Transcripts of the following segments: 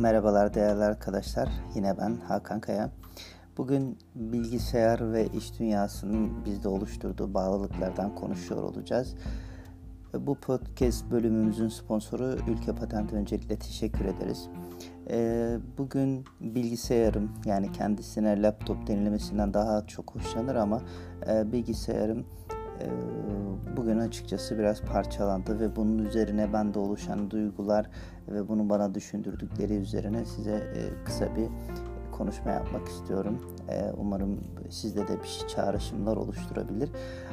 Merhabalar değerli arkadaşlar. Yine ben Hakan Kaya. Bugün bilgisayar ve iş dünyasının bizde oluşturduğu bağlılıklardan konuşuyor olacağız. Bu podcast bölümümüzün sponsoru Ülke Patent öncelikle teşekkür ederiz. Ee, bugün bilgisayarım yani kendisine laptop denilmesinden daha çok hoşlanır ama e, bilgisayarım e, bugün açıkçası biraz parçalandı ve bunun üzerine bende oluşan duygular ve bunu bana düşündürdükleri üzerine size e, kısa bir konuşma yapmak istiyorum. E, umarım sizde de bir şey çağrışımlar oluşturabilir.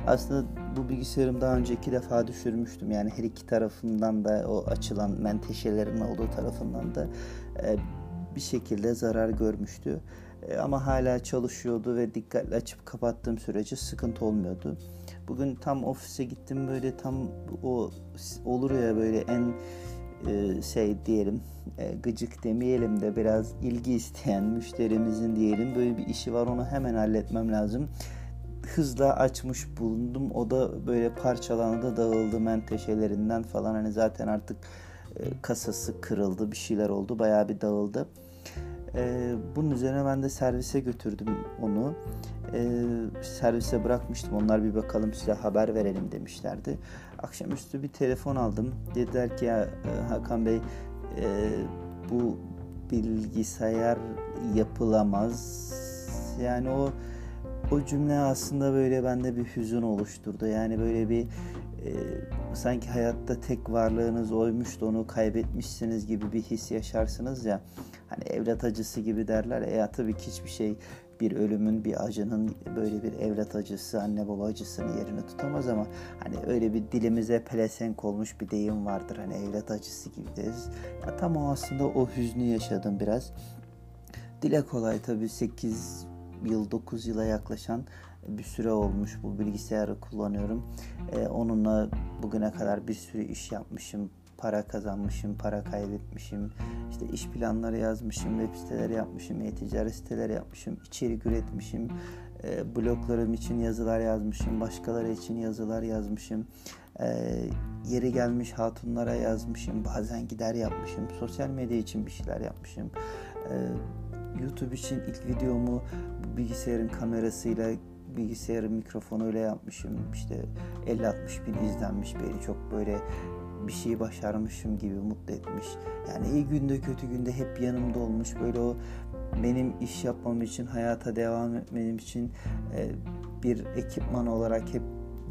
Aslında bu bilgisayarım daha önce iki defa düşürmüştüm. Yani her iki tarafından da o açılan menteşelerin olduğu tarafından da e, bir şekilde zarar görmüştü. Ama hala çalışıyordu ve dikkatli açıp kapattığım sürece sıkıntı olmuyordu. Bugün tam ofise gittim böyle tam o olur ya böyle en e, şey diyelim e, gıcık demeyelim de biraz ilgi isteyen müşterimizin diyelim böyle bir işi var onu hemen halletmem lazım. Hızla açmış bulundum. O da böyle parçalandı, dağıldı menteşelerinden falan. Hani zaten artık e, kasası kırıldı, bir şeyler oldu. Bayağı bir dağıldı. E, bunun üzerine ben de servise götürdüm onu. E, servise bırakmıştım. Onlar bir bakalım size haber verelim demişlerdi. Akşamüstü bir telefon aldım. Dediler ki ya e, Hakan Bey e, bu bilgisayar yapılamaz. Yani o o cümle aslında böyle bende bir hüzün oluşturdu. Yani böyle bir e, sanki hayatta tek varlığınız oymuş da onu kaybetmişsiniz gibi bir his yaşarsınız ya. Hani evlat acısı gibi derler. E ya tabii ki hiçbir şey bir ölümün, bir acının böyle bir evlat acısı, anne baba acısının yerini tutamaz ama hani öyle bir dilimize pelesenk olmuş bir deyim vardır. Hani evlat acısı gibi deriz. Ya tam o aslında o hüznü yaşadım biraz. Dile kolay tabii 8 yıl 9 yıla yaklaşan bir süre olmuş bu bilgisayarı kullanıyorum. Ee, onunla bugüne kadar bir sürü iş yapmışım. Para kazanmışım, para kaybetmişim. İşte iş planları yazmışım, web siteleri yapmışım, e-ticaret siteleri yapmışım, içerik üretmişim. E, bloglarım için yazılar yazmışım, başkaları için yazılar yazmışım. E, yeri gelmiş hatunlara yazmışım, bazen gider yapmışım. Sosyal medya için bir şeyler yapmışım. E, YouTube için ilk videomu bilgisayarın kamerasıyla bilgisayarın mikrofonuyla yapmışım. İşte 50-60 bin izlenmiş beni çok böyle bir şeyi başarmışım gibi mutlu etmiş. Yani iyi günde kötü günde hep yanımda olmuş. Böyle o benim iş yapmam için, hayata devam etmem için e, bir ekipman olarak hep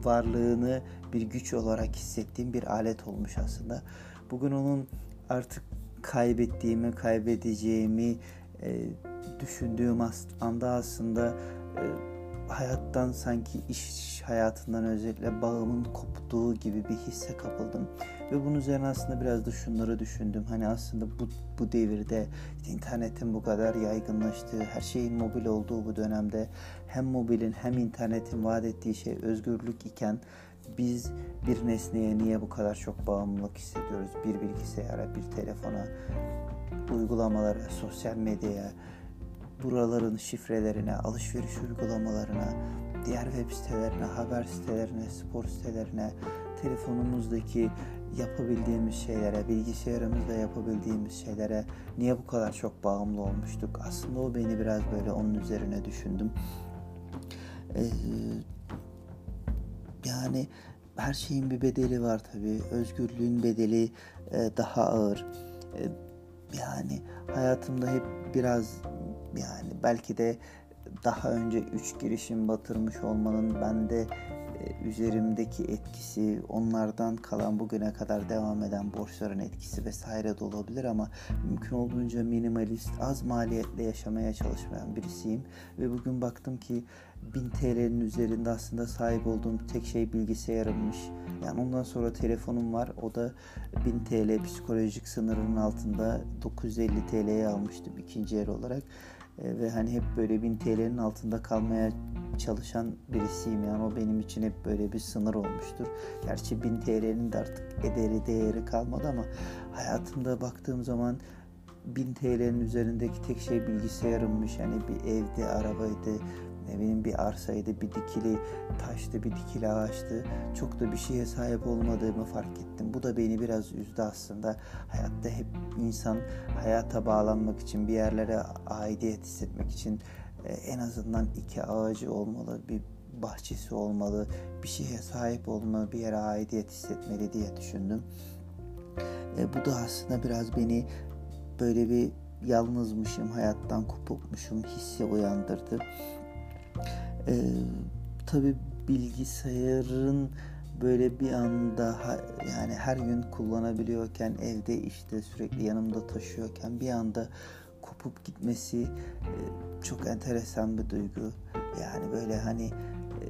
varlığını bir güç olarak hissettiğim bir alet olmuş aslında. Bugün onun artık kaybettiğimi, kaybedeceğimi e, düşündüğüm anda aslında e, hayattan sanki iş hayatından özellikle bağımın koptuğu gibi bir hisse kapıldım. Ve bunun üzerine aslında biraz da şunları düşündüm. Hani aslında bu, bu devirde internetin bu kadar yaygınlaştığı, her şeyin mobil olduğu bu dönemde hem mobilin hem internetin vaat ettiği şey özgürlük iken biz bir nesneye niye bu kadar çok bağımlılık hissediyoruz? Bir bilgisayara, bir telefona, uygulamalara, sosyal medyaya, buraların şifrelerine, alışveriş uygulamalarına, diğer web sitelerine, haber sitelerine, spor sitelerine, telefonumuzdaki yapabildiğimiz şeylere, bilgisayarımızda yapabildiğimiz şeylere niye bu kadar çok bağımlı olmuştuk? Aslında o beni biraz böyle onun üzerine düşündüm. Ee, yani her şeyin bir bedeli var tabii. Özgürlüğün bedeli e, daha ağır. E, yani hayatımda hep biraz yani belki de daha önce üç girişim batırmış olmanın bende e, üzerimdeki etkisi, onlardan kalan bugüne kadar devam eden borçların etkisi vesaire de olabilir ama mümkün olduğunca minimalist, az maliyetle yaşamaya çalışmayan birisiyim ve bugün baktım ki 1000 TL'nin üzerinde aslında sahip olduğum tek şey bilgisayarımmış. Yani ondan sonra telefonum var. O da 1000 TL psikolojik sınırının altında 950 TL'ye almıştım ikinci yer olarak. E, ve hani hep böyle 1000 TL'nin altında kalmaya çalışan birisiyim yani o benim için hep böyle bir sınır olmuştur. Gerçi 1000 TL'nin de artık ederi değeri kalmadı ama hayatımda baktığım zaman 1000 TL'nin üzerindeki tek şey bilgisayarımmış. Yani bir evde, arabaydı, ne bileyim bir arsaydı, bir dikili taştı, bir dikili ağaçtı. Çok da bir şeye sahip olmadığımı fark ettim. Bu da beni biraz üzdü aslında. Hayatta hep insan hayata bağlanmak için, bir yerlere aidiyet hissetmek için e, en azından iki ağacı olmalı, bir bahçesi olmalı, bir şeye sahip olmalı, bir yere aidiyet hissetmeli diye düşündüm. E, bu da aslında biraz beni böyle bir yalnızmışım, hayattan kopukmuşum hissi uyandırdı. E, tabii bilgisayarın böyle bir anda yani her gün kullanabiliyorken evde işte sürekli yanımda taşıyorken bir anda kopup gitmesi e, çok enteresan bir duygu. Yani böyle hani e,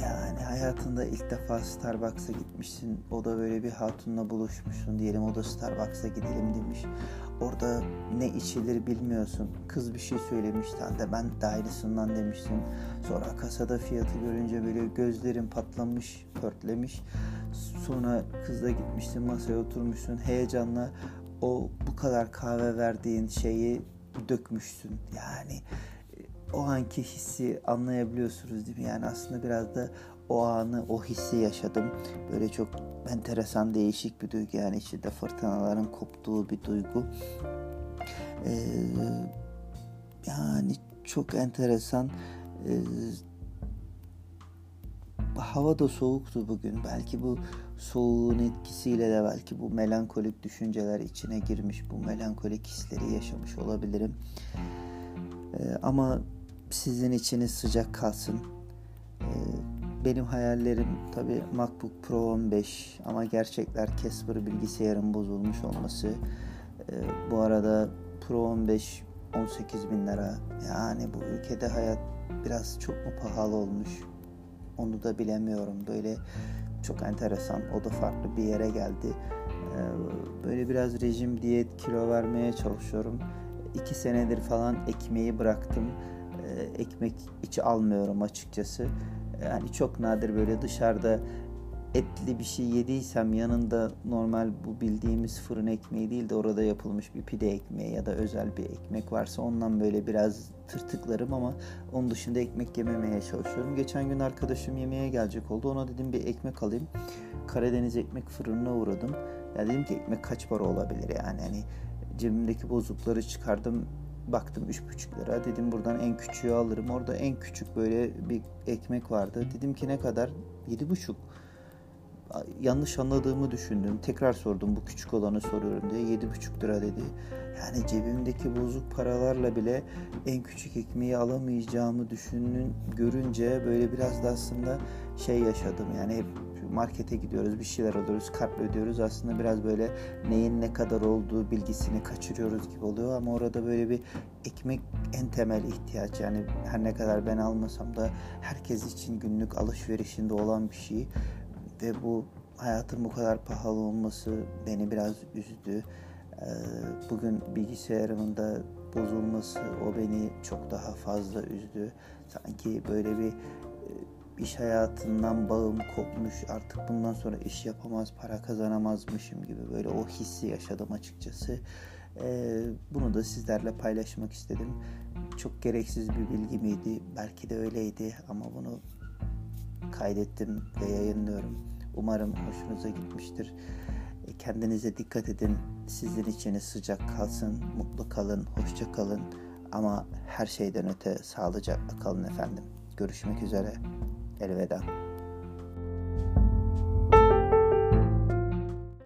yani hayatında ilk defa Starbucks'a gitmişsin. O da böyle bir hatunla buluşmuşsun diyelim. O da Starbucks'a gidelim demiş. Orada ne içilir bilmiyorsun. Kız bir şey söylemişti de ben de demişsin. Sonra kasada fiyatı görünce böyle gözlerin patlamış, pörtlemiş. Sonra kızla gitmişsin masaya oturmuşsun heyecanla o bu kadar kahve verdiğin şeyi dökmüşsün. Yani e, o anki hissi anlayabiliyorsunuz değil mi? Yani aslında biraz da o anı, o hissi yaşadım. Böyle çok enteresan, değişik bir duygu. Yani içinde fırtınaların koptuğu bir duygu. Ee, yani çok enteresan. Ee, hava da soğuktu bugün. Belki bu soğuğun etkisiyle de belki bu melankolik düşünceler içine girmiş. Bu melankolik hisleri yaşamış olabilirim. Ee, ama sizin içiniz sıcak kalsın. Ee, benim hayallerim tabi MacBook Pro 15 ama gerçekler Casper bilgisayarın bozulmuş olması. Ee, bu arada Pro 15 18 bin lira. Yani bu ülkede hayat biraz çok mu pahalı olmuş? Onu da bilemiyorum. Böyle çok enteresan. O da farklı bir yere geldi. Ee, böyle biraz rejim, diyet, kilo vermeye çalışıyorum. İki senedir falan ekmeği bıraktım. Ee, ekmek içi almıyorum açıkçası. Yani çok nadir böyle dışarıda etli bir şey yediysem yanında normal bu bildiğimiz fırın ekmeği değil de orada yapılmış bir pide ekmeği ya da özel bir ekmek varsa ondan böyle biraz tırtıklarım ama onun dışında ekmek yememeye çalışıyorum. Geçen gün arkadaşım yemeğe gelecek oldu. Ona dedim bir ekmek alayım. Karadeniz ekmek fırınına uğradım. Ya dedim ki ekmek kaç para olabilir yani hani cebimdeki bozukları çıkardım baktım 3,5 lira dedim buradan en küçüğü alırım orada en küçük böyle bir ekmek vardı dedim ki ne kadar 7,5 yanlış anladığımı düşündüm. Tekrar sordum bu küçük olanı soruyorum diye. Yedi buçuk lira dedi. Yani cebimdeki bozuk paralarla bile en küçük ekmeği alamayacağımı düşünün görünce böyle biraz da aslında şey yaşadım. Yani hep markete gidiyoruz bir şeyler alıyoruz kartla ödüyoruz aslında biraz böyle neyin ne kadar olduğu bilgisini kaçırıyoruz gibi oluyor ama orada böyle bir ekmek en temel ihtiyaç yani her ne kadar ben almasam da herkes için günlük alışverişinde olan bir şey ve bu hayatın bu kadar pahalı olması beni biraz üzdü. Ee, bugün bilgisayarımın da bozulması o beni çok daha fazla üzdü. Sanki böyle bir iş hayatından bağım kopmuş artık bundan sonra iş yapamaz para kazanamazmışım gibi böyle o hissi yaşadım açıkçası. Ee, bunu da sizlerle paylaşmak istedim. Çok gereksiz bir bilgi miydi? Belki de öyleydi ama bunu kaydettim ve yayınlıyorum. Umarım hoşunuza gitmiştir. E, kendinize dikkat edin. Sizin içiniz sıcak kalsın, mutlu kalın, hoşça kalın. Ama her şeyden öte sağlıcakla kalın efendim. Görüşmek üzere. el beta.